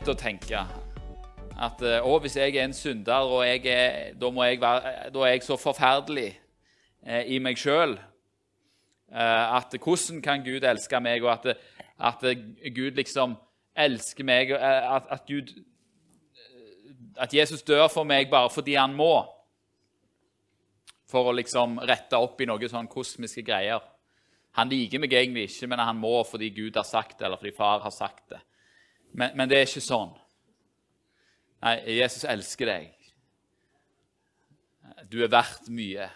Lett å tenke at eh, å, hvis jeg er en synder, og er, da, være, da er jeg så forferdelig eh, i meg sjøl eh, at hvordan kan Gud elske meg, og at, at Gud liksom elsker meg eh, at, at, Gud, at Jesus dør for meg bare fordi han må. For å liksom rette opp i noen sånn kosmiske greier. Han liker meg egentlig ikke, men han må fordi Gud har sagt det, eller fordi far har sagt det. Men, men det er ikke sånn. Nei, Jesus elsker deg. Du er verdt mye.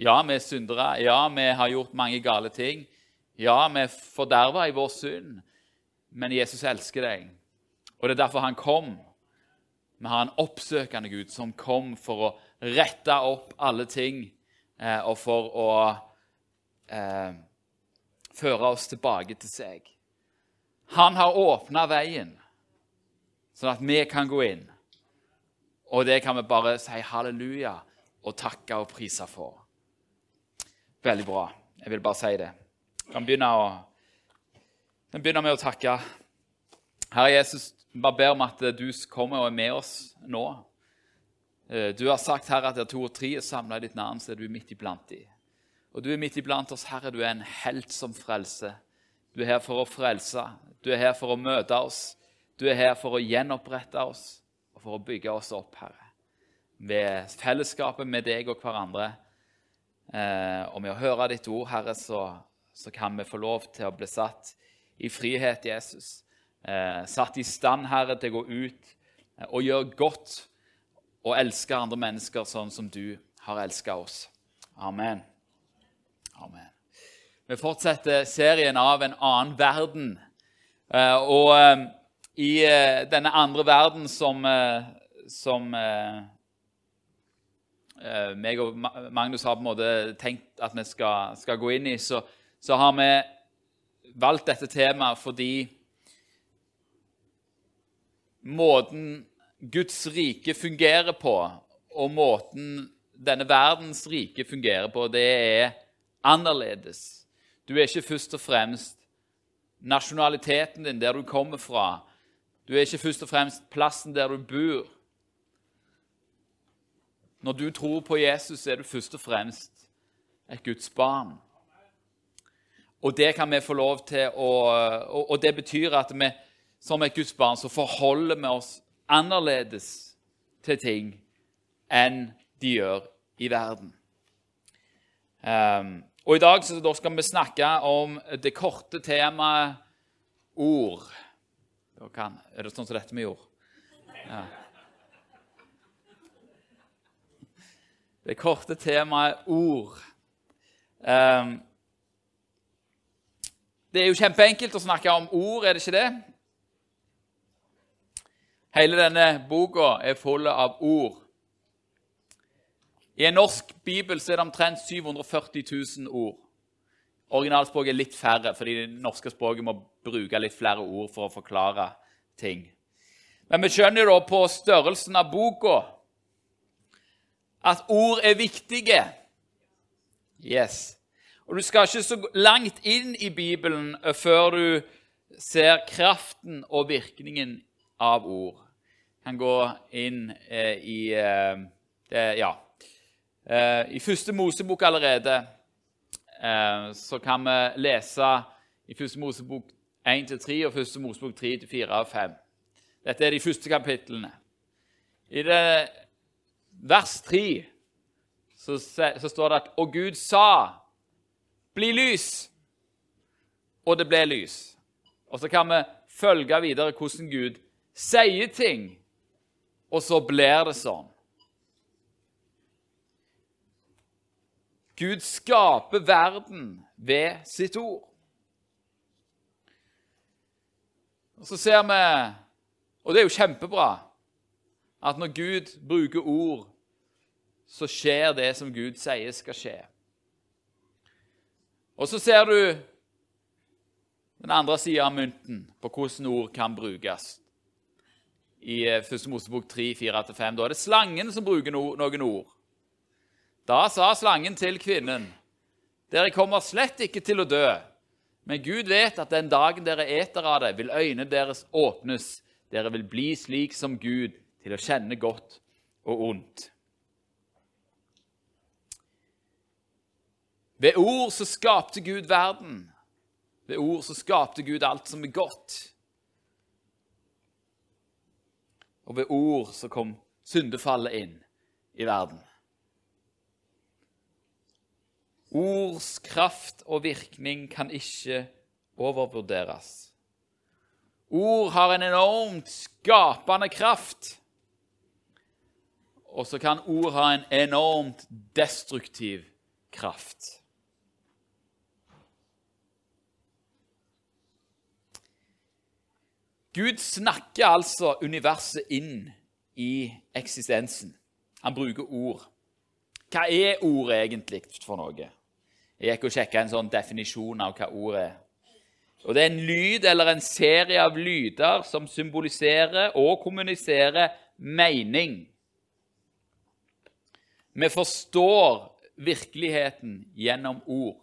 Ja, vi er syndere. Ja, vi har gjort mange gale ting. Ja, vi er forderva i vår synd. Men Jesus elsker deg. Og det er derfor han kom. Vi har en oppsøkende Gud som kom for å rette opp alle ting eh, og for å eh, føre oss tilbake til seg. Han har åpna veien, sånn at vi kan gå inn. Og det kan vi bare si halleluja og takke og prise for. Veldig bra. Jeg vil bare si det. Vi kan begynne, å, kan begynne med å takke. Herre Jesus, vi bare ber om at du kommer og er med oss nå. Eh, du har sagt, Herre, at der to og tre er samla i ditt navn, så er du midt iblant dem. Og du er midt iblant oss, Herre. Du er en helt som frelser. Du er her for å frelse. Du er her for å møte oss. Du er her for å gjenopprette oss og for å bygge oss opp, Herre. Ved fellesskapet med deg og hverandre. Eh, og med å høre ditt ord, Herre, så, så, kan vi få lov til å bli satt i frihet, Jesus. Eh, satt i stand, Herre, til å gå ut eh, og gjøre godt og elske andre mennesker sånn som du har elska oss. Amen. Amen. Vi fortsetter serien av en annen verden. Eh, og eh, i eh, denne andre verden som, som meg og Magnus har på en måte tenkt at vi skal, skal gå inn i, så, så, har vi valgt dette temaet fordi måten Guds rike fungerer på, og måten denne verdens rike fungerer på, det er annerledes. Du er ikke først og fremst nasjonaliteten din, der du kommer fra. Du er ikke først og fremst plassen der du bor. Når du tror på Jesus, er du først og fremst et Guds barn. Og det kan vi få lov til å Og det betyr at vi som et Guds barn så forholder vi oss annerledes til ting enn de gjør i verden. Um, og I dag så skal vi snakke om det korte temaet ord. Er det sånn som dette med ord? Ja. Det korte temaet ord. Um, det er jo kjempeenkelt å snakke om ord, er det ikke det? Hele denne boka er full av ord. I en norsk bibel så er det omtrent 740 000 ord. Originalspråket er litt færre, fordi det norske språket må bruke litt flere ord for å forklare ting. Men vi skjønner da på størrelsen av boka at ord er viktige. Yes. Og du skal ikke så langt inn i Bibelen før du ser kraften og virkningen av ord. Jeg kan gå inn eh, i eh, det, Ja, I første Mosebok allerede eh, så kan vi lese i første Mosebok 1-3 og første Mosebok 3-4 og 5. Dette er de første kapitlene. I det vers 3 så, så står det at Og Gud sa, 'Bli lys', og det ble lys. Og så kan vi følge videre hvordan Gud sier ting, og så blir det sånn. Gud skaper verden ved sitt ord. Og så ser vi, og det er jo kjempebra, at når Gud bruker ord, så skjer det som Gud sier skal skje. Og så ser du den andre sida av mynten på hvordan ord kan brukes. I 1. Eh, Mosebok 3, 4-5. Da er det slangen som bruker noen ord. Da sa slangen til kvinnen, 'Dere kommer slett ikke til å dø.' Men Gud vet at den dagen dere eter av det, vil øynene deres åpnes. Dere vil bli slik som Gud, til å kjenne godt og ondt. Ved ord så skapte Gud verden. Ved ord så skapte Gud alt som er godt. Og ved ord så kom syndefallet inn i verden. Ords kraft og virkning kan ikke overvurderes. Ord har en enormt skapende kraft. Og så kan ord ha en enormt destruktiv kraft. Gud snakker altså universet inn i eksistensen. Han bruker ord. Hva er ord egentlig for noe? Jeg gikk og sjekka en sånn definisjon av hva ordet er. Og Det er en lyd eller en serie av lyder som symboliserer og kommuniserer mening. Vi forstår virkeligheten gjennom ord.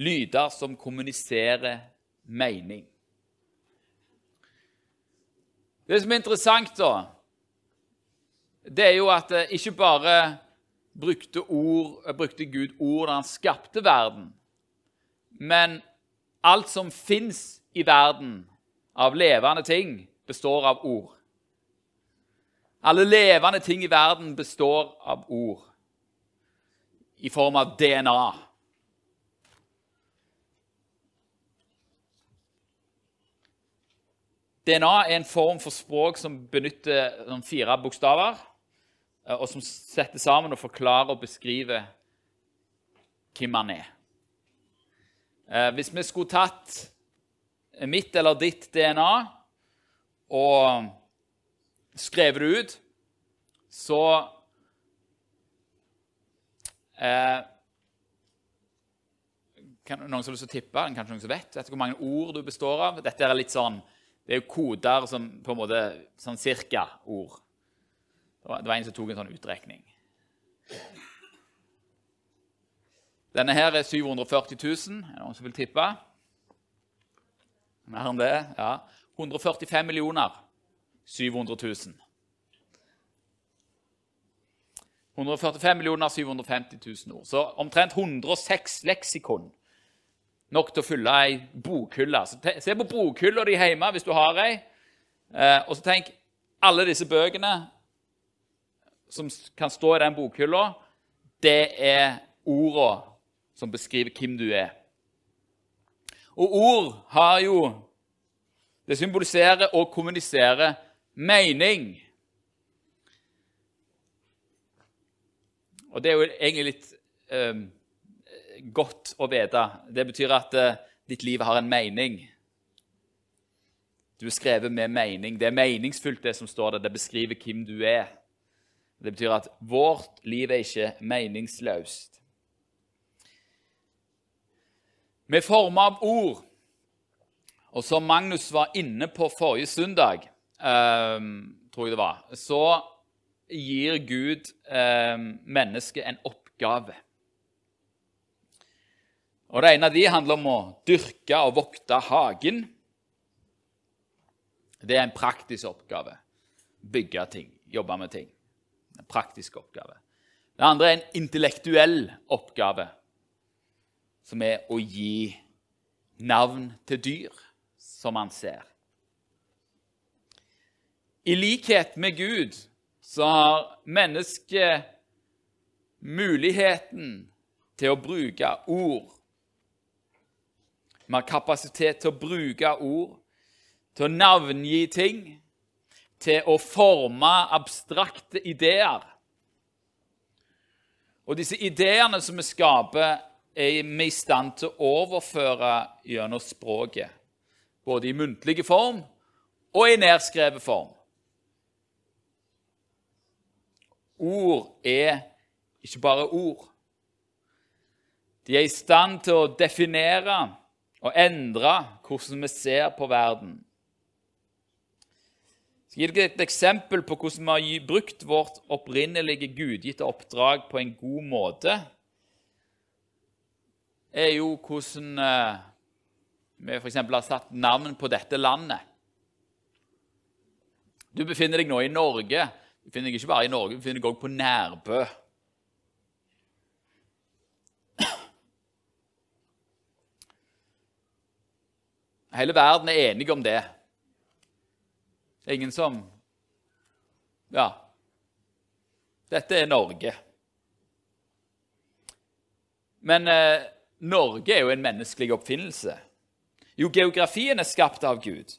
Lyder som kommuniserer mening. Det som er interessant, da, det er jo at ikke bare brukte, ord, brukte Gud ord da han skapte verden. Men alt som fins i verden av levende ting, består av ord. Alle levende ting i verden består av ord i form av DNA. DNA er en form for språk som benytter fire bokstaver. Eh, og som setter sammen og forklarer og beskriver hvem han er. Eh, hvis vi skulle tatt mitt eller ditt DNA og skrevet det ut, så eh, kan, Noen som har lyst til å tippe? Kanskje noen som vet? Vet du hvor mange ord du består av? Dette er litt sånn, det er jo koder som på en måte sånn cirka ord. Det var en som tok en sånn utrekning. Denne her er 740 000. Er det noen som vil tippe? Mer enn det? Ja. 145 millioner 700 000. 145 millioner 750 000 ord. Så omtrent 106 leksikon. Nok til å fylle ei bokhylle. Se på bokhylla di hjemme hvis du har ei. Eh, og så tenk alle disse bøkene som kan stå i den bokhylla, det er orda som beskriver hvem du er. Og ord har jo Det symboliserer og kommuniserer mening. Og det er jo egentlig litt eh, godt å vite. Det betyr at eh, ditt liv har en mening. Du er skrevet med mening. Det er meningsfullt, det som står der. Det beskriver hvem du er. Det betyr at vårt liv er ikke meningsløst. Vi er formet av ord. Og som Magnus var inne på forrige søndag, eh, tror jeg det var, så gir Gud eh, mennesket en oppgave. Og Det ene av de handler om å dyrke og vokte hagen. Det er en praktisk oppgave. Bygge ting, jobbe med ting. Praktisk oppgave. Det andre er en intellektuell oppgave, som er å gi navn til dyr som man ser. I likhet med Gud så har mennesket muligheten til å bruke ord. Vi har kapasitet til å bruke ord, til å navngi ting til å forme abstrakte ideer. Og disse ideene som vi skaper, er vi i stand til å overføre gjennom språket. Både i muntlig form og i nedskrevet form. Ord er ikke bare ord. De er i stand til å definere og endre hvordan vi ser på verden skal gi dere et eksempel på hvordan vi har brukt vårt opprinnelige gudgitte oppdrag på en god måte. er jo hvordan eh, vi f.eks. har satt navn på dette landet. Du befinner deg nå i Norge. Du befinner deg ikke bare i Norge, du befinner deg også på Nærbø. Hele verden er enig om det. Ingen som Ja. Dette er Norge. Men eh, Norge er jo en menneskelig oppfinnelse. Jo, geografien er skapt av Gud.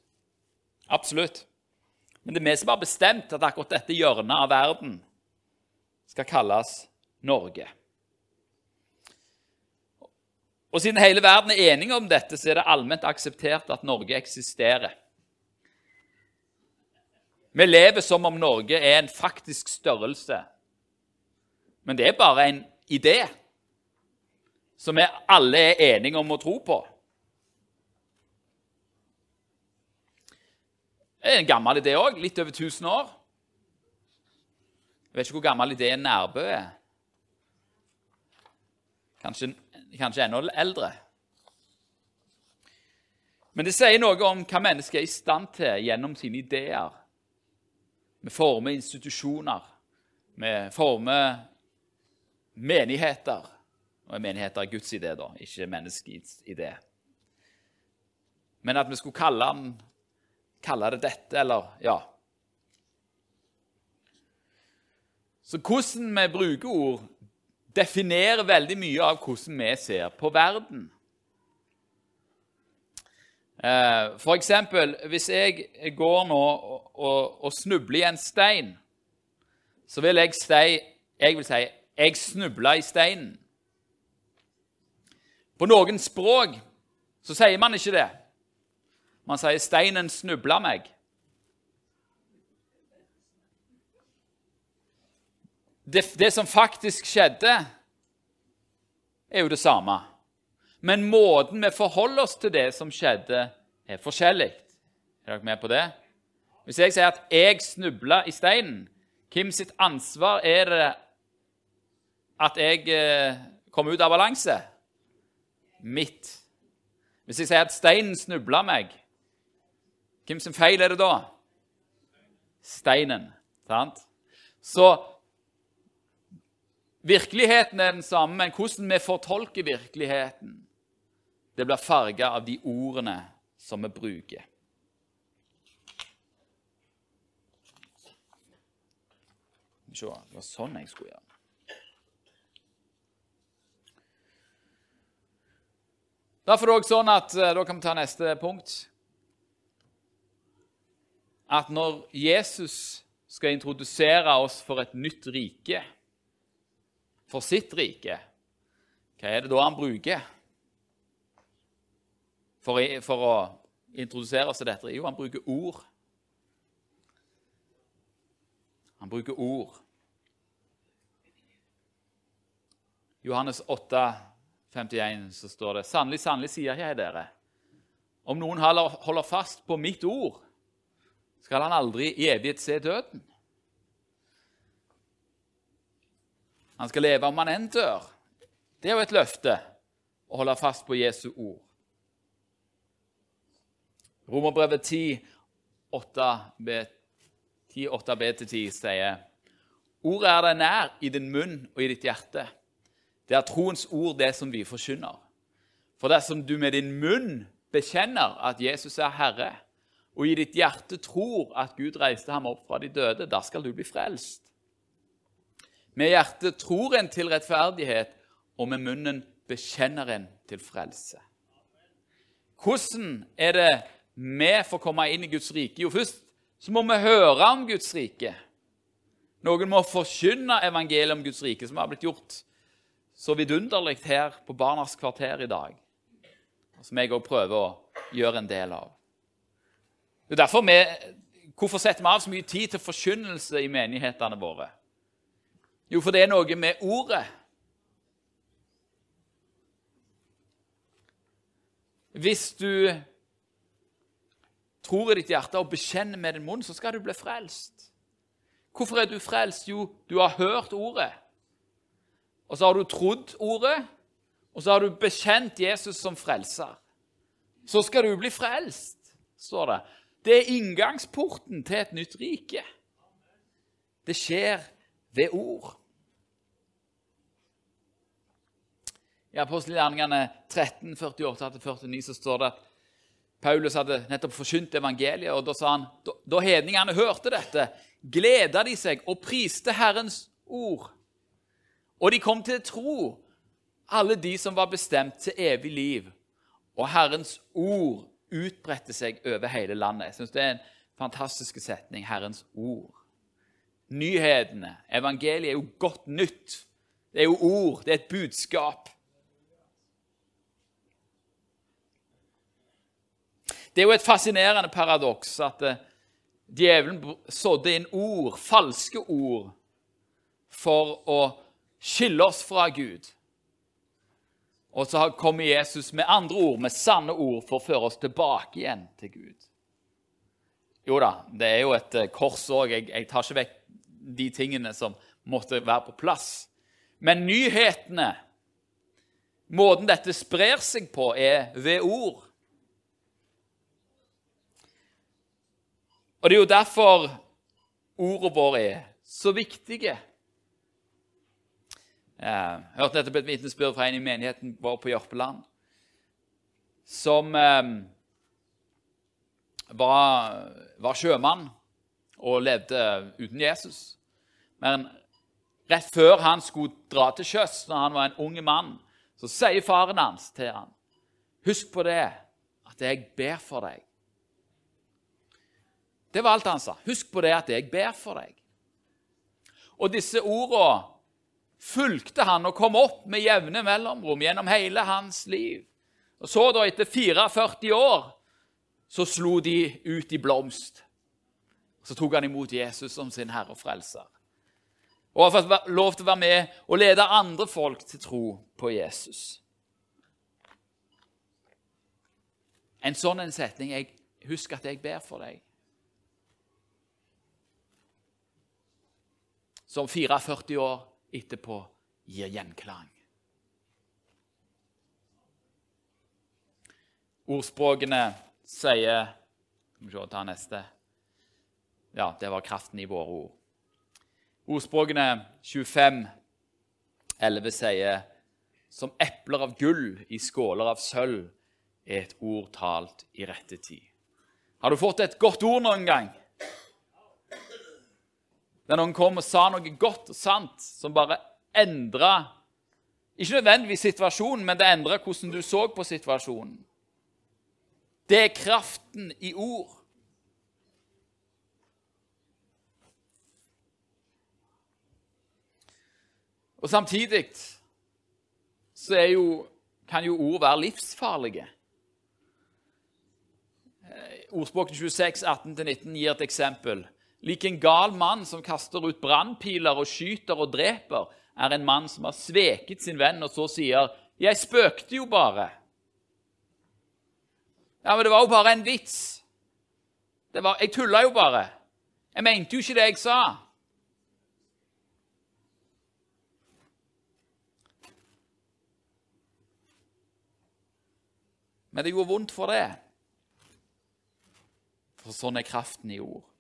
Absolutt. Men det er vi som har bestemt at akkurat dette hjørnet av verden skal kalles Norge. Og siden hele verden er enige om dette, så er det allment akseptert at Norge eksisterer. Vi lever som om Norge er en faktisk størrelse. Men det er bare en idé som vi alle er enige om å tro på. Det er en gammel idé òg. Litt over 1000 år. Jeg vet ikke hvor gammel ideen Nærbø er. Kanskje kanskje enda eldre. Men det sier noe om hva mennesket er i stand til gjennom sine ideer. Vi former institusjoner, vi former menigheter. Og menigheter er Guds idé, da, ikke menneskets idé. Men at vi skulle kalle, den, kalle det dette, eller ja Så hvordan vi bruker ord, definerer veldig mye av hvordan vi ser på verden. Eh, for eksempel, hvis jeg går nå og, og, og snubler i en stein, så vil jeg si, jeg vil si jeg snubla i steinen. På noen språk så sier man ikke det. Man sier 'steinen snubla meg'. det, det som faktisk skjedde, er jo det samme. Men måten vi forholder oss til det som skjedde, er forskjellig. Er dere med på det? Hvis jeg sier at 'jeg snubla i steinen', hvem sitt ansvar er det at jeg eh, kom ut av balanse? Mitt. Hvis jeg sier at steinen snubla meg, hvem sin feil er det da? Steinen. Sant? Så Virkeligheten er den samme, men hvordan vi fortolker virkeligheten, det blir farga av de ordene som vi bruker. Se, det var sånn jeg skulle gjøre. Derfor er det også sånn at, eh, Da kan vi ta neste punkt. At når Jesus skal introdusere oss for et nytt rike for sitt rike, hva er det da han bruker for, for å introdusere oss til dette? Jo, han bruker ord. Han bruker ord. Johannes 8, 51, så står det Sannelig, sannelig sier jeg dere, om noen holder fast på mitt ord, skal han aldri i evighet se døden. Han skal leve om han enn dør. Det er jo et løfte å holde fast på Jesu ord. Romerbrevet 10, 8b-10 sier Ordet er deg nær i din munn og i ditt hjerte. Det er troens ord, det som vi forkynner. For dersom du med din munn bekjenner at Jesus er Herre, og i ditt hjerte tror at Gud reiste ham opp fra de døde, da skal du bli frelst. Med hjertet tror en til rettferdighet, og med munnen bekjenner en til frelse. Hvordan er det vi får komme inn i Guds rike? Jo, først så må vi høre om Guds rike. Noen må forkynne evangeliet om Guds rike, som har blitt gjort så vidunderlig her på Barnas kvarter i dag. Som jeg òg prøver å gjøre en del av. Det er derfor vi, Hvorfor setter vi av så mye tid til forkynnelse i menighetene våre? Jo, for det er noe med ordet. Hvis du tror i ditt hjerte og bekjenner med din munn, så skal du bli frelst. Hvorfor er du frelst? Jo, du har hørt ordet. Og så har du trodd ordet, og så har du bekjent Jesus som frelser, så skal du bli frelst, står det. Det er inngangsporten til et nytt rike. Det skjer ved ord. I apostelgjerningene 13, 48-49 så står det at Paulus hadde nettopp forkynt evangeliet, og da sa han da, hedningene hørte dette, gleda de seg og priste Herrens ord. Og de kom til tro, alle de som var bestemt til evig liv. Og Herrens ord utbredte seg over hele landet. Jeg synes Det er en fantastisk setning. Herrens ord. Nyhetene, evangeliet, er jo godt nytt. Det er jo ord, det er et budskap. Det er jo et fascinerende paradoks at uh, djevelen sådde inn ord, falske ord, for å skille oss fra Gud. Og så kommer Jesus med andre ord, med sanne ord, for å føre oss tilbake igjen til Gud. Jo da, det er jo et uh, kors òg. Jeg, jeg tar ikke vekk de tingene som måtte være på plass. Men nyhetene, måten dette sprer seg på, er ved ord. Og det er jo derfor ordene våre er så viktige. Jeg hørte nettopp et vitnesbyrd fra en i menigheten vår på Jørpeland som eh, var, var, sjømann og levde uten Jesus. Men rett før han skulle dra til sjøs, når han var en ung mann, så sier faren hans til han, Husk på det, at jeg ber for deg. Det var alt han sa. Husk på det at jeg ber for deg. Og disse ordene fulgte han og kom opp med jevne mellomrom gjennom hele hans liv. Og så, da, etter 44 år, så slo de ut i blomst. Så tok han imot Jesus som sin herre og frelser. Og har fått lov til å være med og lede andre folk til tro på Jesus. En sånn en setning jeg, Husk at jeg ber for deg. Som 44 år etterpå gir gjenklang. Ordspråkene sier Skal vi se, ta neste. Ja, det var kraften i våre ord. Ordspråkene 25, 11 sier som epler av gull i skåler av sølv er et ord talt i rette tid. Har du fått et godt ord noen gang? Der noen kom og sa noe godt og sant som bare endra Ikke nødvendigvis situasjonen, men det endra hvordan du så på situasjonen. Det er kraften i ord. Og Samtidig så jo, kan jo ord være livsfarlige. Ordspråket 26, 18-19 gir et eksempel. Lik en gal mann som kaster ut brannpiler og skyter og dreper, er en mann som har sveket sin venn, og så sier 'Jeg spøkte jo bare'. Ja, men det var jo bare en vits. Var, jeg tulla jo bare. Jeg mente jo ikke det jeg sa. Men det gjorde vondt for det. For sånn er kraften i ord.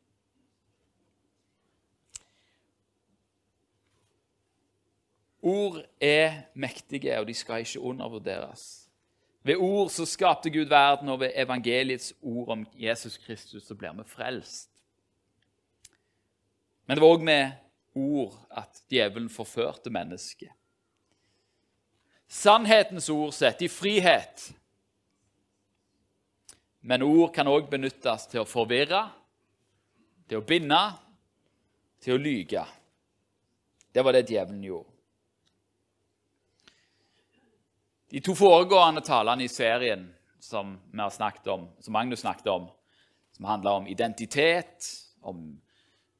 Ord er mektige, og de skal ikke undervurderes. Ved ord så skapte Gud verden, og ved evangeliets ord om Jesus Kristus så blir vi frelst. Men det var òg med ord at djevelen forførte mennesket. Sannhetens ord setter i frihet. Men ord kan òg benyttes til å forvirre, til å binde, til å lyge. Det var det djevelen gjorde. De to foregående talene i serien som vi har snakket om, som Magnus snakket om, som handler om identitet, om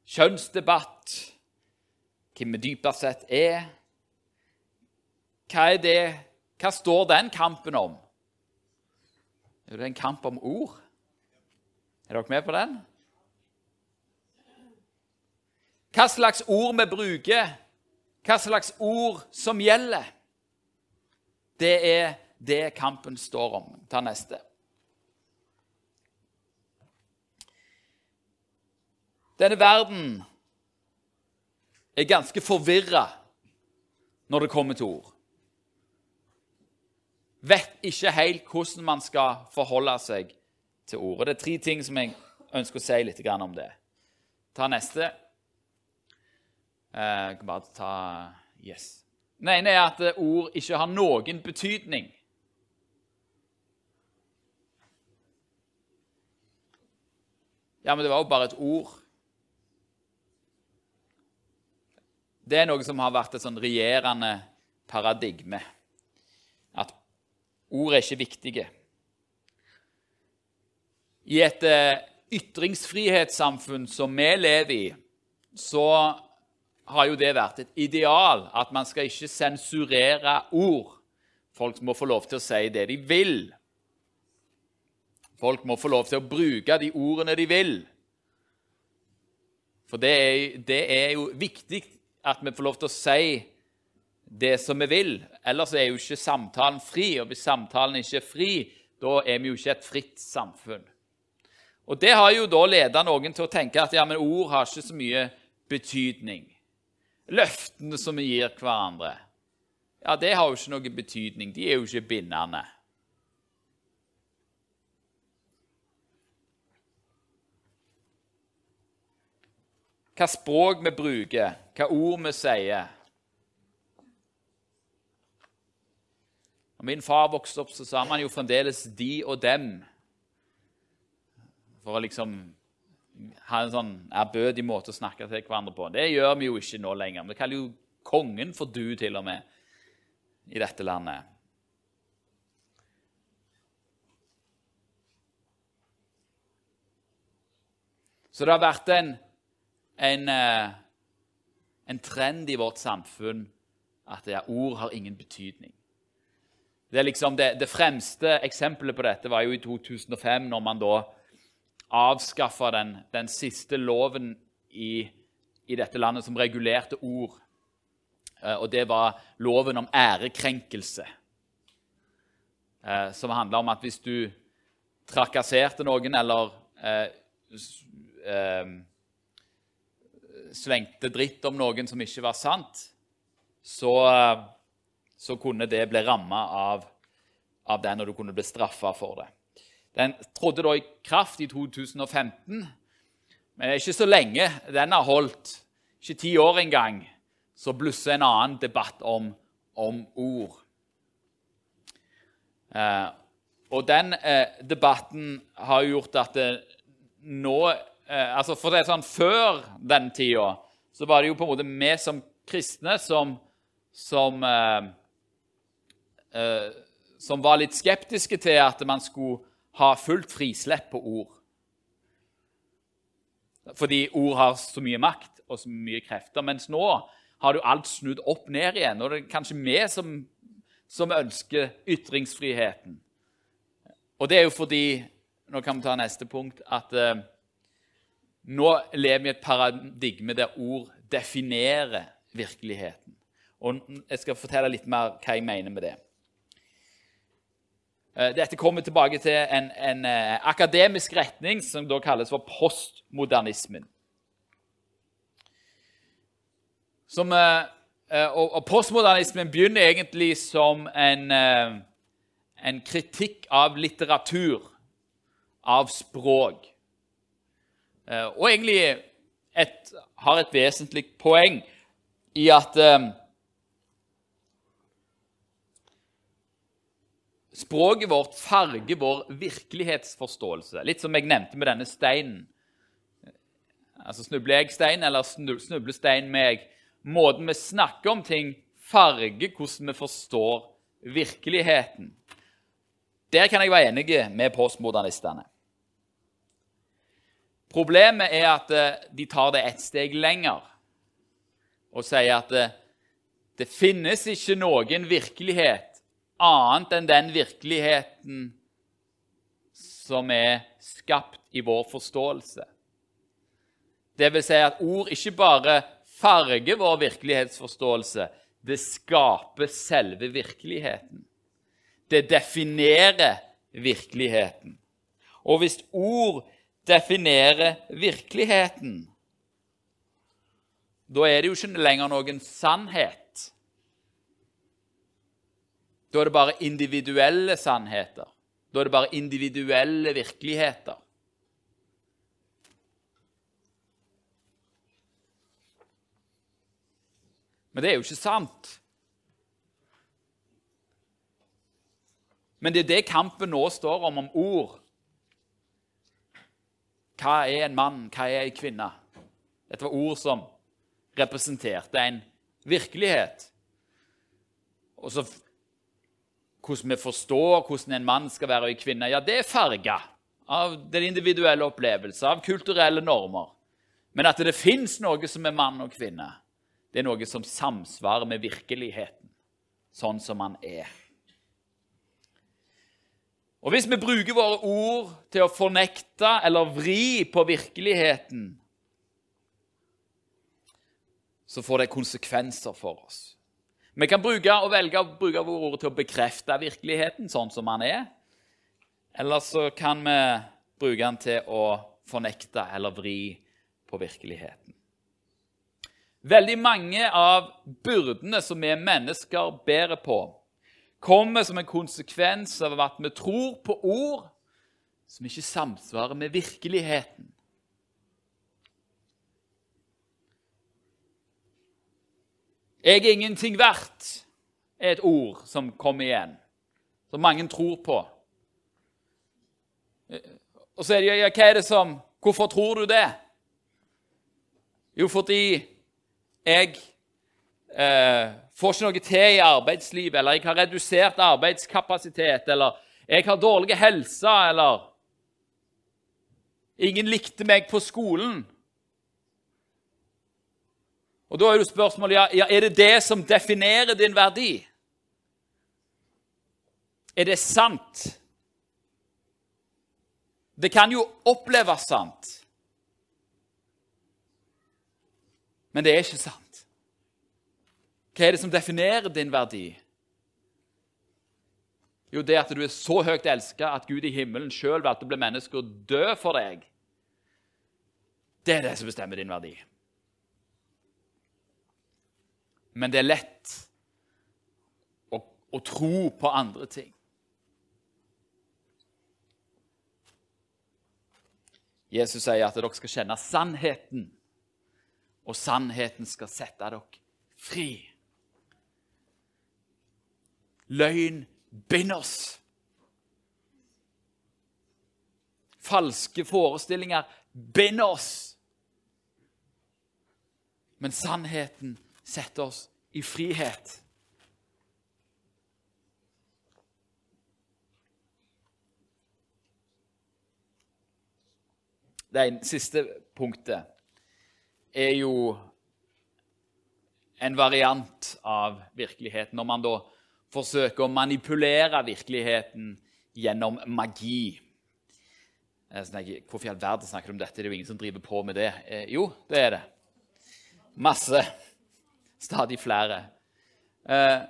kjønnsdebatt, hvem vi dypest sett er Hva er det, hva står den kampen om? Er det en kamp om ord? Er dere med på den? Hva slags ord vi bruker, hva slags ord som gjelder. Det er det kampen står om. Ta neste. Denne verden er ganske forvirra når det kommer til ord. Vet ikke helt hvordan man skal forholde seg til ordet. Det er tre ting som jeg ønsker å si litt om det. Ta neste. Eh, jeg kan bare ta Yes. Den ene er at ord ikke har noen betydning. Ja, men det var jo bare et ord. Det er noe som har vært et sånn regjerende paradigme. At ord er ikke viktige. I et eh, ytringsfrihetssamfunn som vi lever i, så har jo det vært et ideal at man skal ikke sensurere ord. Folk må få lov til å si det de vil. Folk må få lov til å bruke de ordene de vil. For det er, det er jo viktig at vi får lov til å si det som vi vil. Ellers er jo ikke samtalen fri, og hvis samtalen ikke er fri, da er vi jo ikke et fritt samfunn. Og Det har jo da ledet noen til å tenke at ja, men ord har ikke så mye betydning. Løftene som vi gir hverandre, ja, det har jo ikke noe betydning. De er jo ikke bindende. hva språk vi bruker, hva ord vi sier. Når min far vokste opp, så sa man jo fremdeles 'de og dem'. For å liksom ha en sånn ærbødig måte å snakke til hverandre på. Det gjør vi jo ikke nå lenger. Vi kaller jo kongen for du, til og med, i dette landet. Så det har vært en en, eh, en trend i vårt samfunn at ja, ord har ingen betydning. Det, liksom det, det, fremste eksempelet på dette var jo i 2005, når man da avskaffa den, den, siste loven i, i, dette landet som regulerte ord. Eh, og det var loven om ærekrenkelse. Eh, som handla om at hvis du trakasserte noen eller eh, slengte dritt om noen som ikke var sant, så, så kunne det bli ramma av, av, den, og du kunne bli straffa for det. Den trådte da i kraft i 2015, men ikke så lenge den har holdt. Ikke ti år engang. Så blusser en annen debatt om, om ord. Eh, og den eh, debatten har gjort at det nå eh, altså for det er sånn, Før den tida så var det jo på en måte vi som kristne som, som, eh, eh, som var litt skeptiske til at man skulle ha fullt frislepp på ord. Fordi ord har så mye makt og så mye krefter. Mens nå har du alt snudd opp ned igjen. Og det er kanskje vi som, som ønsker ytringsfriheten. Og det er jo fordi Nå kan vi ta neste punkt. at eh, nå lever vi i et paradigme der ord definerer virkeligheten. Og Jeg skal fortelle litt mer hva jeg mener med det. Eh, dette kommer tilbake til en, en eh, akademisk retning som da kalles for postmodernismen. Som, eh, og, og, Postmodernismen begynner egentlig som en, en kritikk av litteratur, av språk. Og egentlig et, har et vesentlig poeng i at Språket vårt farger vår virkelighetsforståelse. Litt som jeg nevnte med denne steinen. Altså Snubler jeg stein, eller snubler stein meg? Måten vi snakker om ting, farger hvordan vi forstår virkeligheten. Der kan jeg være enig med postmodernistene. Problemet er at eh, de tar det ett steg lenger og sier at eh, det finnes ikke noen virkelighet annet enn den virkeligheten som er skapt i vår forståelse. Det vil si at ord ikke bare farger vår virkelighetsforståelse, det skaper selve virkeligheten. det definerer virkeligheten. Og hvis ord definerer virkeligheten, da er det jo ikke lenger noen sannhet. Da er det bare individuelle sannheter. Da er det bare individuelle virkeligheter. Men det er jo ikke sant. Men det er det kampen nå står om, om ord. Hva er en mann? Hva er en kvinne? Dette var ord som representerte en virkelighet. Og så hvordan vi forstår hvordan en mann skal være og en kvinne, ja, det er farga av den individuelle opplevelse, av kulturelle normer. Men at det fins noe som er mann og kvinne, det er noe som samsvarer med virkeligheten, sånn som han er. Og Hvis vi bruker våre ord til å fornekte eller vri på virkeligheten, så får det konsekvenser for oss. Vi kan bruke og velge å bruke våre ord til å bekrefte virkeligheten sånn som den er. Eller så kan vi bruke den til å fornekte eller vri på virkeligheten. Veldig mange av byrdene som vi mennesker bærer på, kommer som en konsekvens av at vi tror på ord som ikke samsvarer med virkeligheten. Jeg er ingenting verdt er et ord som kommer igjen, som mange tror på. Og så er det ja, hva er det som Hvorfor tror du det? Jo, fordi jeg eh, får ikke noe til i arbeidslivet, eller jeg har redusert arbeidskapasitet, eller jeg har dårlig helse, eller Ingen likte meg på skolen. Og Da er jo spørsmålet ja, ja, er det det som definerer din verdi. Er det sant? Det kan jo oppleves sant, men det er ikke sant. Hva er det som definerer din verdi? Jo, det at du er så høyt elska at Gud i himmelen sjøl valgte å bli menneske og dø for deg. Det er det som bestemmer din verdi. Men det er lett å, å tro på andre ting. Jesus sier at dere skal kjenne sannheten, og sannheten skal sette dere fri. Løgn binder oss. Falske forestillinger binder oss. Men sannheten setter oss i frihet. Det siste punktet er jo en variant av virkeligheten. Når man da forsøker å manipulere virkeligheten gjennom magi. Hvorfor i all verden snakker du om dette? Det er jo ingen som driver på med det. Eh, jo, det er det. Masse. Stadig flere. Eh,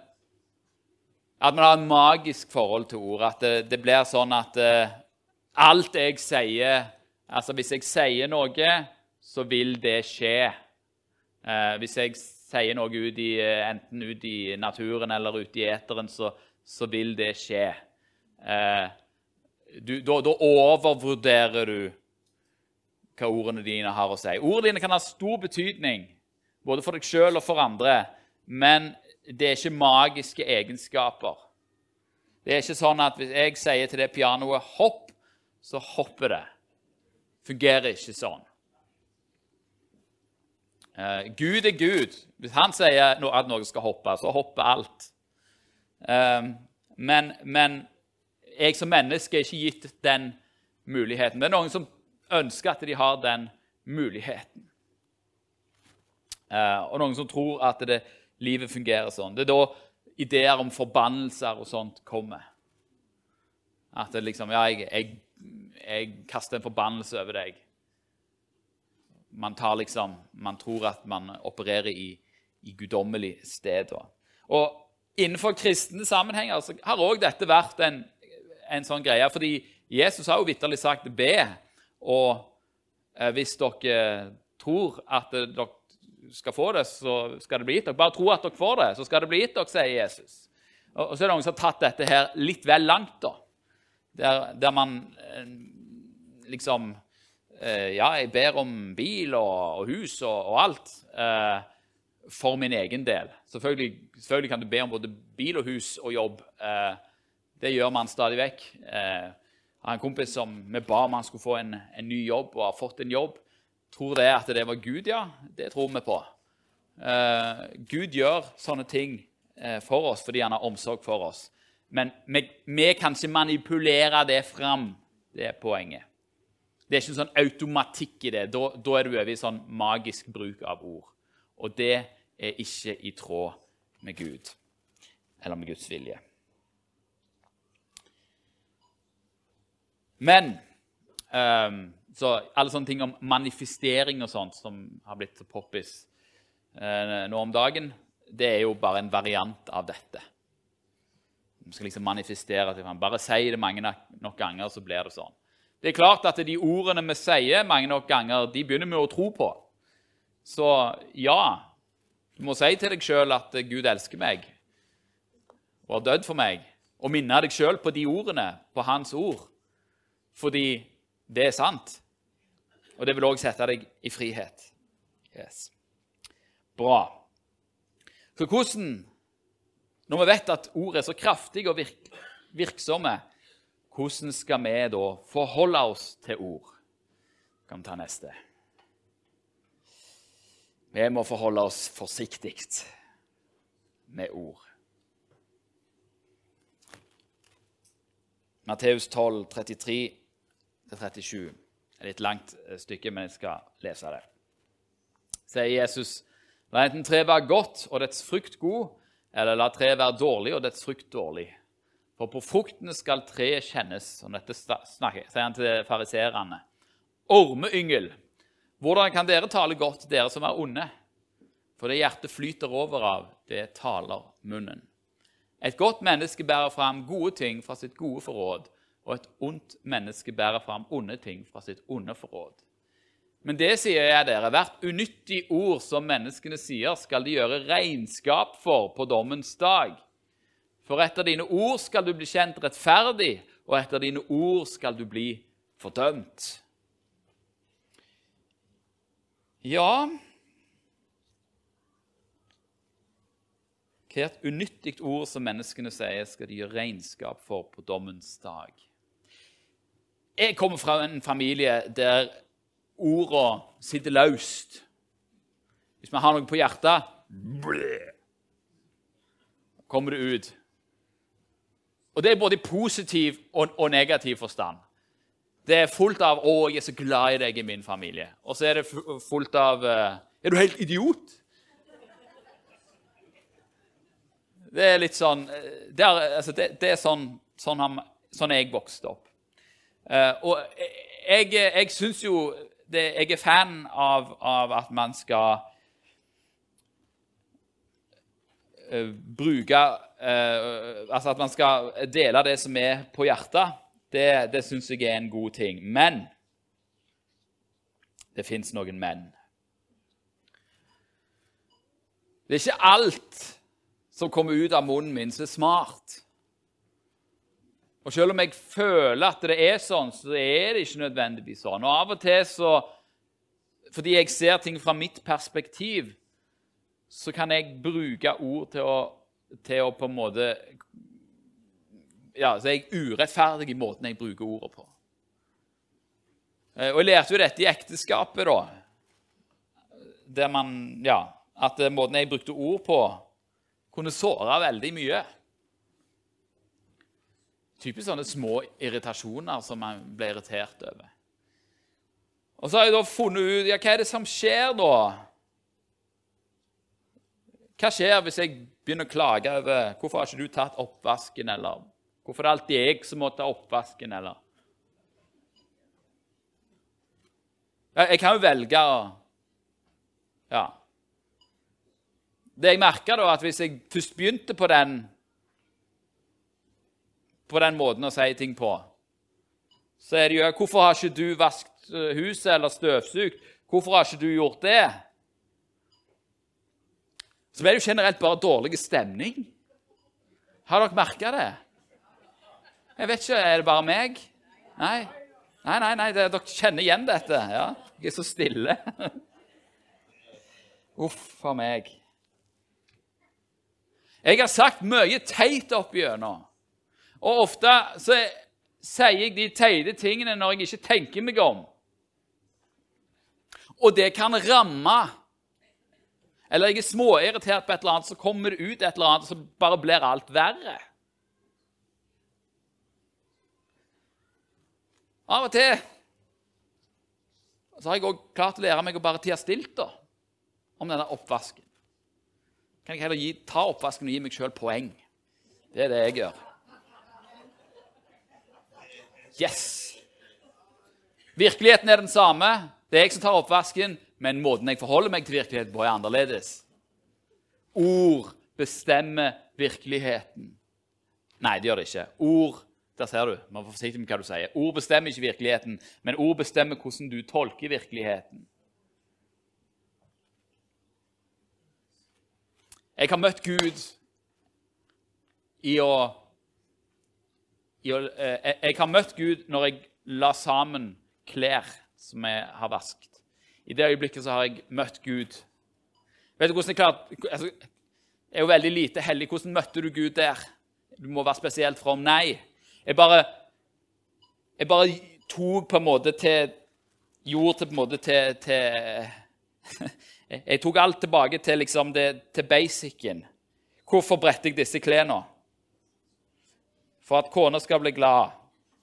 at man har en magisk forhold til ord. At det, det blir sånn at eh, alt jeg sier Altså, hvis jeg sier noe, så vil det skje. Eh, hvis jeg sier noe ut i, eh, enten ut i naturen eller ut i eteren, så, så vil det skje. Eh, du, da, da, overvurderer du hva ordene dine har å si. Ordene dine kan ha stor betydning, både for deg sjøl og for andre, men det er ikke magiske egenskaper. Det er ikke sånn at hvis jeg sier til det pianoet 'hopp', så hopper det. Fungerer ikke sånn. Uh, Gud er Gud. Hvis han sier at noe skal hoppe, så hopper alt. Uh, men, men, jeg som menneske er ikke gitt den muligheten. Det er noen som ønsker at de har den muligheten. Uh, og noen som tror at det, livet fungerer sånn. Det er da ideer om forbannelser og sånt kommer. At det liksom Ja, jeg, jeg, jeg kaster en forbannelse over deg man, liksom, man tror at man opererer i, i sted. Og innenfor kristne sammenhenger så har òg dette vært en, en, sånn greie. Fordi Jesus har jo vitterlig sagt 'be', og eh, hvis dere tror at dere skal få det, så skal det bli gitt dere. Bare tro at dere får det, så skal det bli gitt dere, sier Jesus. Og, og så er det noen som har tatt dette her litt vel langt, da. Der, der man eh, liksom eh, Ja, jeg ber om bil og, og hus og, og alt. Eh, for min egen del. Selvfølgelig, selvfølgelig, kan du be om både bil og hus og jobb. Eh, det gjør man stadig vekk. Eh, jeg har en kompis som vi ba om han skulle få en, en, ny jobb, og har fått en jobb. Tror det at det var Gud? Ja, det tror vi på. Eh, Gud gjør sånne ting eh, for oss fordi han har omsorg for oss. Men vi, vi kan ikke manipulere det fram. Det er poenget. Det er ikke en sånn automatikk i det. Da, da er du over i sånn magisk bruk av ord. Og det er ikke i tråd med Gud eller med Guds vilje. Men um, så alle sånne ting om manifestering og sånt som har blitt så poppis eh, nå om dagen, det er jo bare en variant av dette. Vi skal liksom manifestere til Bare si det mange nok ganger, så blir det sånn. Det er klart at de ordene vi sier mange nok ganger, de begynner vi å tro på. Så ja, du må si til deg sjøl at Gud elsker meg og har dødd for meg, og minne deg sjøl på de ordene, på Hans ord, fordi det er sant. Og det vil òg sette deg i frihet. Yes. Bra. Så hvordan, når vi vet at ord er så kraftige og virk, virksomme, hvordan skal vi da forholde oss til ord? Kan vi ta neste. Vi må forholde oss forsiktig med ord. Matteus 12, 33-37. Et langt eh, stykke, men jeg skal lese det. Sier Jesus, la enten treet være godt og dets frukt god, eller la treet være dårlig og dets frukt dårlig. For på fruktene skal treet kjennes. Og dette snakker, sier han til fariserene. Ormeyngel hvordan kan dere tale godt, dere som er onde? For det hjertet flyter over av, det taler munnen. Et godt menneske bærer fram gode ting fra sitt gode forråd, og et ondt menneske bærer fram onde ting fra sitt onde forråd. Men det sier jeg dere, hvert unyttig ord som menneskene sier, skal de gjøre regnskap for på dommens dag. For etter dine ord skal du bli kjent rettferdig, og etter dine ord skal du bli fordømt. Ja Hvert unyttig ord som menneskene sier, skal de gjøre regnskap for på dommens dag. Jeg kommer fra en familie der ordene sitter løst. Hvis vi har noe på hjertet kommer det ut. Og det er både i positiv og, og negativ forstand. Det er fullt av 'Å, jeg er så glad i deg i min familie'. Og så er det fullt av uh, 'Er du helt idiot?' Det er litt sånn eh, Det er, altså, det, det er sånn, sånn, sånn, jeg vokste opp. Uh, og jeg, jeg syns jo det, Jeg er fan av, av at man skal uh, bruke Altså at man skal dele det som er på hjertet det, det syns jeg er en god ting. Men det fins noen men. Det er ikke alt som kommer ut av munnen min, som er smart. Og Selv om jeg føler at det er sånn, så er det ikke nødvendigvis sånn. Og Av og til, så, fordi jeg ser ting fra mitt perspektiv, så kan jeg bruke ord til å, til å på en måte ja, så er jeg urettferdig i måten jeg bruker ordet på. Eh, og Jeg lærte jo dette i ekteskapet, da. Der man, ja, At eh, måten jeg brukte ord på, kunne såre veldig mye. Typisk sånne små irritasjoner som man blir irritert over. Og så har jeg da funnet ut ja, hva er det som skjer da. Hva skjer hvis jeg begynner å klage over hvorfor har ikke du tatt oppvasken, eller Hvorfor er det alltid jeg som må ta oppvasken, eller? Jeg kan jo velge å Ja. Det jeg merka, da, at hvis jeg først begynte på den på den måten å si ting på, så er det jo Hvorfor har ikke du vasket eh, huset eller støvsugd? Hvorfor har ikke du gjort det? Så blir det jo generelt bare dårlig stemning. Har dere merka det? Jeg vet ikke, Er det bare meg? Nei, nei, nei, nei det, dere kjenner igjen dette. ja. Dere er så stille. Uff a meg. Jeg har sagt mye teit opp igjennom. Og ofte så sier jeg de teite tingene når jeg ikke tenker meg om. Og det kan ramme. Eller jeg er småirritert på et eller annet, så kommer det ut et eller annet, så bare blir alt verre. Av og til så har jeg òg klart å lære meg å bare tie stilt da, om denne oppvasken. Kan jeg heller gi, ta oppvasken og gi meg sjøl poeng. Det er det jeg gjør. Yes! Virkeligheten er den samme. Det er jeg som tar oppvasken, men måten jeg forholder meg til virkeligheten på, er annerledes. Ord bestemmer virkeligheten. Nei, det gjør det ikke. Ord der ser du. Man får forsiktig med hva du sier. Ord bestemmer ikke virkeligheten, men ord bestemmer hvordan du tolker virkeligheten. Jeg har møtt Gud i å, Jeg har møtt Gud når jeg la sammen klær som jeg har vasket. I det øyeblikket så har jeg møtt Gud. Vet du hvordan Jeg klarte, altså, jeg er jo veldig lite hellig. Hvordan møtte du Gud der? Du må være spesielt from. Nei. Jeg bare, jeg bare tok på en måte til Gjorde på en måte til, til Jeg tok alt tilbake til, liksom det, til basicen. Hvorfor bretter jeg disse klærne? For at kona skal bli glad.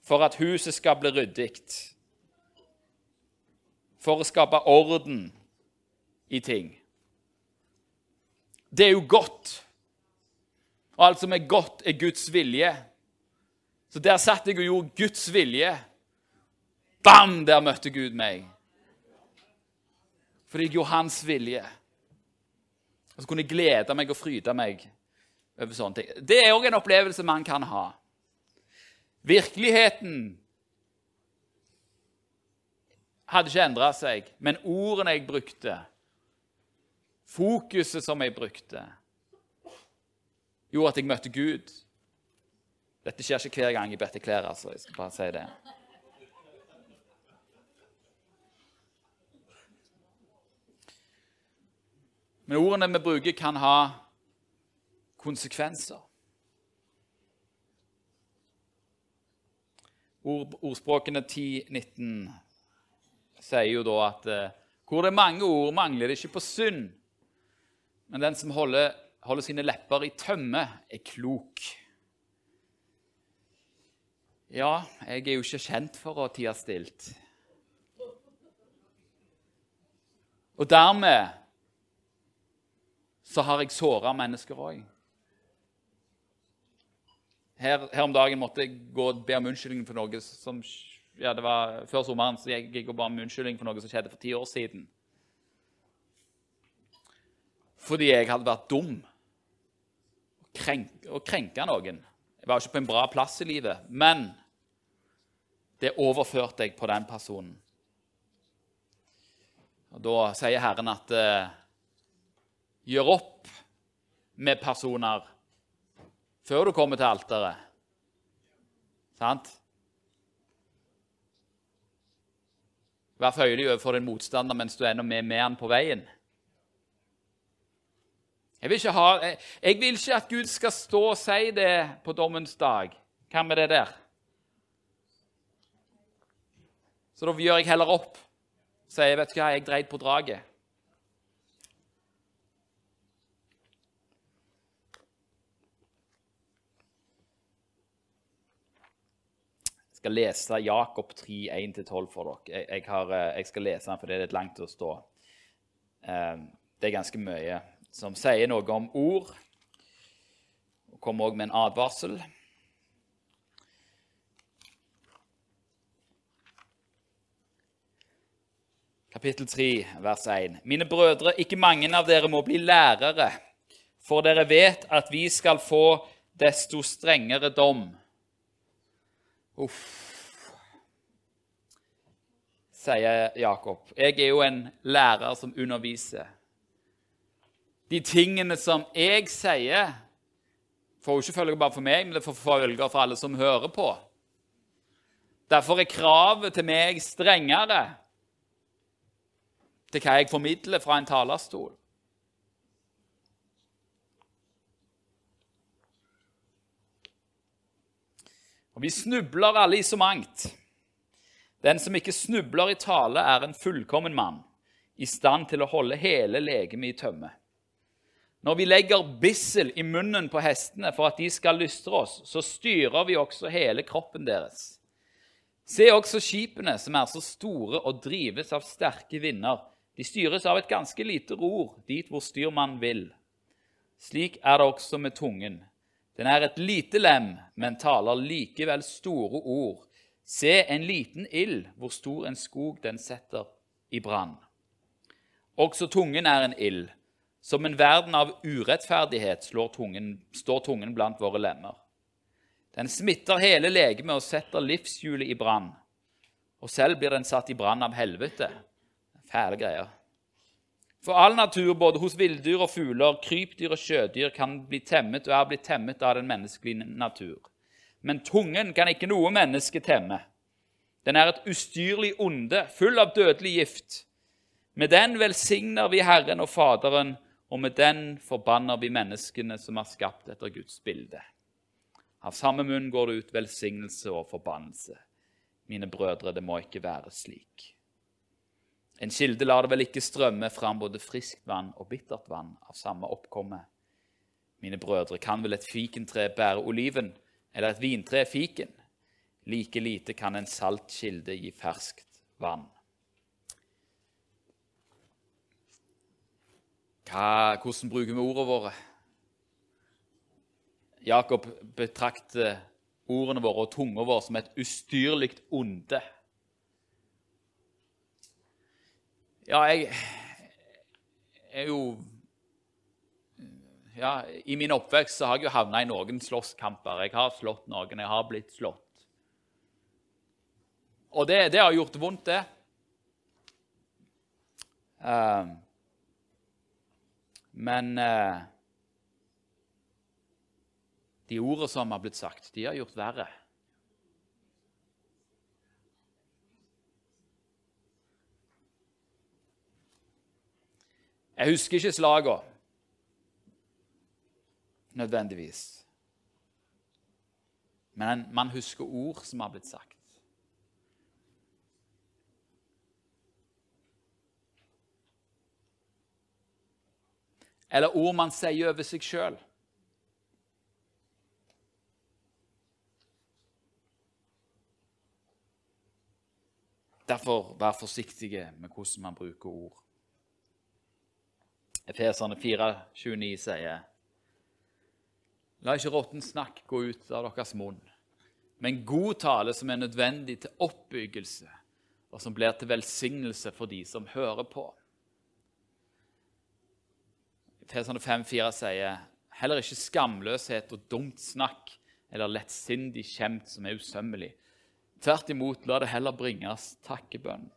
For at huset skal bli ryddig. For å skape orden i ting. Det er jo godt. Og alt som er godt, er Guds vilje. Så der satt jeg og gjorde Guds vilje. Bam! Der møtte Gud meg. Fordi jeg gjorde hans vilje. Og så kunne jeg glede meg og fryde meg over sånne ting. Det er òg en opplevelse man kan ha. Virkeligheten hadde ikke endra seg, men ordene jeg brukte, fokuset som jeg brukte, gjorde at jeg møtte Gud. Dette skjer ikke hver gang jeg bedte klær, altså. Jeg skal bare si det. Men ordene vi bruker, kan ha konsekvenser. Ord, ordspråkene 10-19 sier jo da at eh, hvor det er mange ord, mangler det ikke på synd. Men den som holder, holder sine lepper i tømme, er klok. Ja, jeg er jo ikke kjent for å tie stilt. Og dermed så har jeg såra mennesker òg. Her, her, om dagen måtte jeg gå og be om unnskyldning for noe som ja, det var Før sommeren så jeg gikk og ba om unnskyldning for noe som skjedde for ti år siden. Fordi jeg hadde vært dum krenk, og krenka noen. Jeg var jo ikke på en bra plass i livet, men det overførte jeg på den personen. Og Da sier Herren at uh, gjør opp med personer før du kommer til alteret. Sant? Vær føyelig overfor din motstander mens du ennå er med han på veien. Jeg vil, ha, jeg, jeg vil, ikke at Gud skal stå og si det på dommens dag. Hva med det der? Så da gjør jeg heller opp. Sier vet du hva, jeg dreit på draget. Skal lese Jakob 3, 1-12 for dere. Jeg, jeg, har, eh, jeg, skal lese den, for det er litt langt å stå. Eh, det er ganske mye som sier noe om ord. Og kommer òg med en advarsel. Kapittel 3, vers 1. Mine brødre, ikke mange av dere må bli lærere, for dere vet at vi skal få desto strengere dom. Uff, sier Jakob. Jeg er jo en lærer som underviser. De tingene som jeg sier, får jo ikke følger bare for meg, men det får følger for alle som hører på. Derfor er kravet til meg strengere til hva jeg formidler fra en talerstol. Og Vi snubler alle i så mangt. Den som ikke snubler i tale, er en fullkommen mann, i stand til å holde hele legemet i tømme. Når vi legger bissel i munnen på hestene for at de skal lystre oss, så styrer vi også hele kroppen deres. Se også skipene, som er så store og drives av sterke vinder. De styres av et ganske lite ror dit hvor styrmannen vil. Slik er det også med tungen. Den er et lite lem, men taler likevel store ord. Se en liten ild, hvor stor en skog den setter i brann. Også tungen er en ild. Som en verden av urettferdighet tungen, står tungen blant våre lemmer. Den smitter hele legemet og setter livshjulet i brann. Og selv blir den satt i brann av helvete. Fæle greier. For all natur, både hos villdyr og fugler, krypdyr og sjødyr, kan bli temmet og er blitt temmet av den menneskelige natur. Men tungen kan ikke noe menneske temme. Den er et ustyrlig onde, full av dødelig gift. Med den velsigner vi Herren og Faderen, og med den forbanner vi menneskene som er skapt etter Guds bilde. Av samme munn går det ut velsignelse og forbannelse. Mine brødre, det må ikke være slik. En kilde lar det vel ikke strømme fram både friskt vann og bittert vann av samme oppkomme. Mine brødre, kan vel et fikentre bære oliven, eller et vintre fiken? Like lite kan en saltkilde gi ferskt vann. Hva, hvordan bruker vi ordene våre? Jakob betrakter ordene våre og tunga vår som et ustyrlig onde. Ja, jeg er jo ja, I min oppvekst så har jeg jo havna i noen slåsskamper. Jeg har slått noen, jeg har blitt slått. Og det, det har gjort vondt, det. Uh, men uh, de ordene som har blitt sagt, de har gjort verre. Jeg husker ikke slagene nødvendigvis. Men man husker ord som har blitt sagt. Eller ord man sier over seg sjøl. Derfor vær forsiktige med hvordan man bruker ord. Efeserne 4,29 sier La ikke råtten snakk gå ut av deres munn, men god tale som er nødvendig til oppbyggelse, og som blir til velsignelse for de som hører på. Efeserne 5,4 sier heller ikke skamløshet og dumt snakk eller lettsindig kjemt som er usømmelig. Tvert imot, la det heller bringes takkebønn.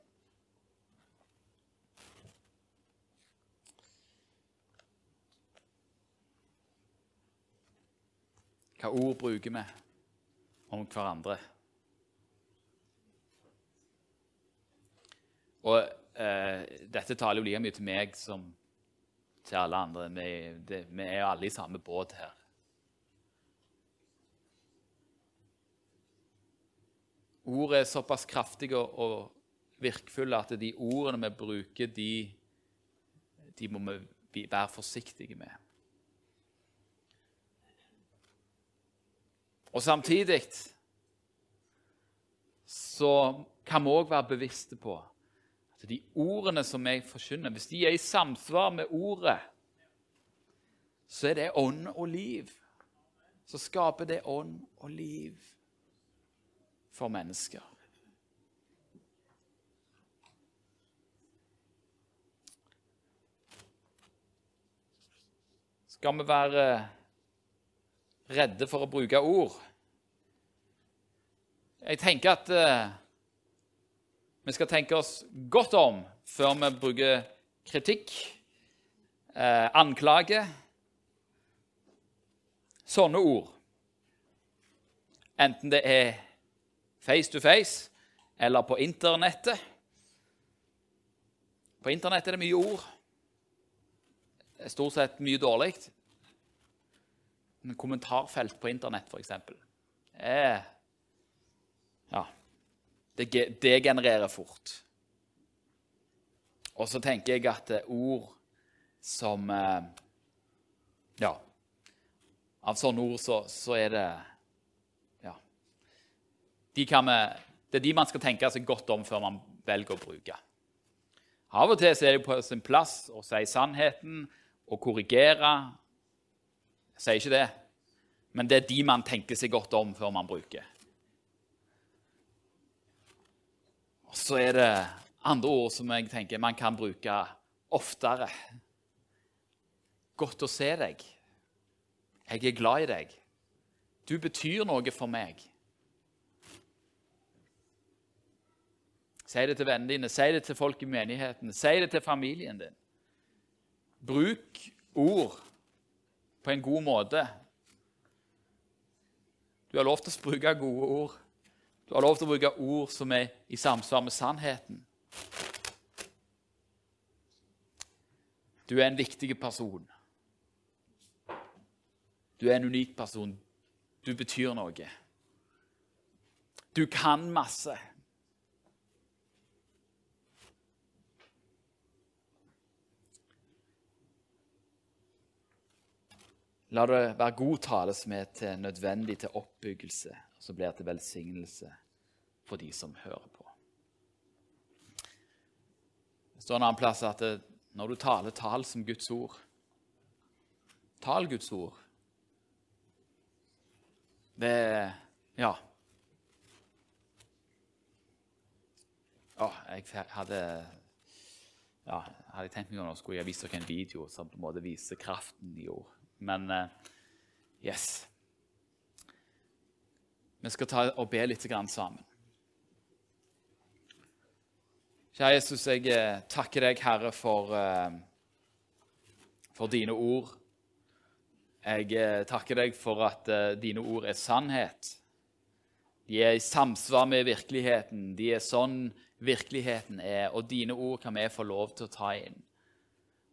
Hva ord bruker vi om hverandre? Og eh, dette taler jo like mye til meg som til alle andre. Vi, det, vi er jo alle i samme båt her. Ordet er såpass kraftige og virkfulle at de ordene vi bruker, de, de må vi være forsiktige med. Og samtidig så kan vi òg være bevisste på at de ordene som jeg forkynner, hvis de er i samsvar med ordet, så er det ånd og liv. Så skaper det ånd og liv for mennesker. Skal vi være redde for å bruke ord? Jeg tenker at uh, vi skal tenke oss godt om før vi bruker kritikk, uh, anklage Sånne ord. Enten det er face to face eller på internettet. På internettet er det mye ord. Stort sett mye dårlig. En kommentarfelt på internett, f.eks. Eh, Ja. Det degenererer fort. Og så tenker jeg at ord som eh, Ja. Av sånne ord så, så er det Ja. De vi, det er de man skal tenke seg godt om før man velger å bruke. Av og til er det på sin plass å si sannheten og korrigere. Sier ikke det, men det er de man tenker seg godt om før man bruker. Og så er det andre ord som jeg tenker man kan bruke oftere. Godt å se deg. Jeg er glad i deg. Du betyr noe for meg. Si det til vennene dine, si det til folk i menigheten, si det til familien din. Bruk ord på en god måte. Du har lov til å bruke gode ord. Du har lov til å bruke ord som er i samsvar med sannheten. Du er en viktig person. Du er en unik person. Du betyr noe. Du kan masse. La det være god tale som er til nødvendig til oppbyggelse, så blir til velsignelse for de som hører på. Det står en annen plass at det, når du taler, tal som Guds ord. Tal Guds ord. Det Ja. Å, jeg hadde ja, hadde jeg tenkt meg om, skulle jeg vist dere en video som på en måte viser kraften i ord. Men uh, yes. Vi skal ta og be litt sammen. Kjære Jesus, jeg eh, takker deg, Herre, for, uh, for dine ord. Jeg takker deg for at dine ord er sannhet. De er i samsvar med virkeligheten. De er sånn virkeligheten er, og dine ord kan vi få lov til å ta inn.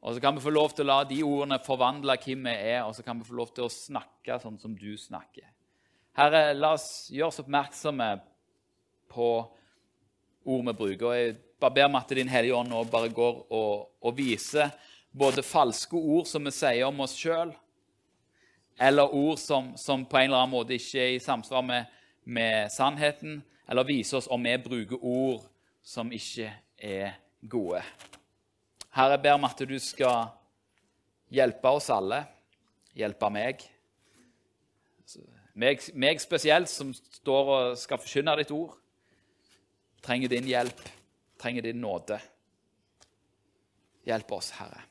Og så kan vi få lov til å la de ordene forvandle hvem vi er, og så kan vi få lov til å snakke sånn som du snakker. Herre, la oss gjøre oss oppmerksomme på ord vi bruker. og Jeg bare ber om at Din Hellige Ånd nå bare går og, og, viser både falske ord som vi sier om oss sjøl, eller ord som, som, på en eller annen måte ikke er i samsvar med, med sannheten, eller viser oss om vi bruker ord som ikke er gode. Herre, jeg ber om at du skal hjelpe oss alle, hjelpe meg. meg. Meg, spesielt, som står og skal forkynne ditt ord, trenger din hjelp, trenger din nåde. Hjelp oss, Herre.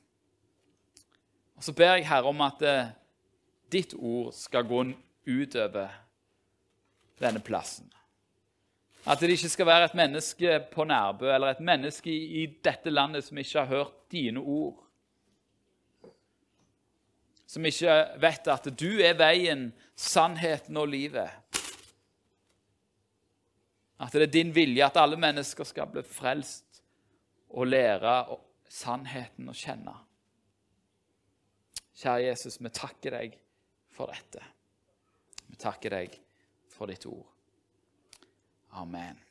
Og Så ber jeg, Herre, om at eh, ditt ord skal gå utover denne plassen. At det ikke skal være et menneske på Nærbø eller et menneske i, dette landet som ikke har hørt dine ord. Som ikke vet at du er veien, sannheten og livet. At det er din vilje at alle mennesker skal bli frelst og lære sannheten å kjenne. Kjære Jesus, vi takker deg for dette. Vi takker deg for ditt ord. Amen.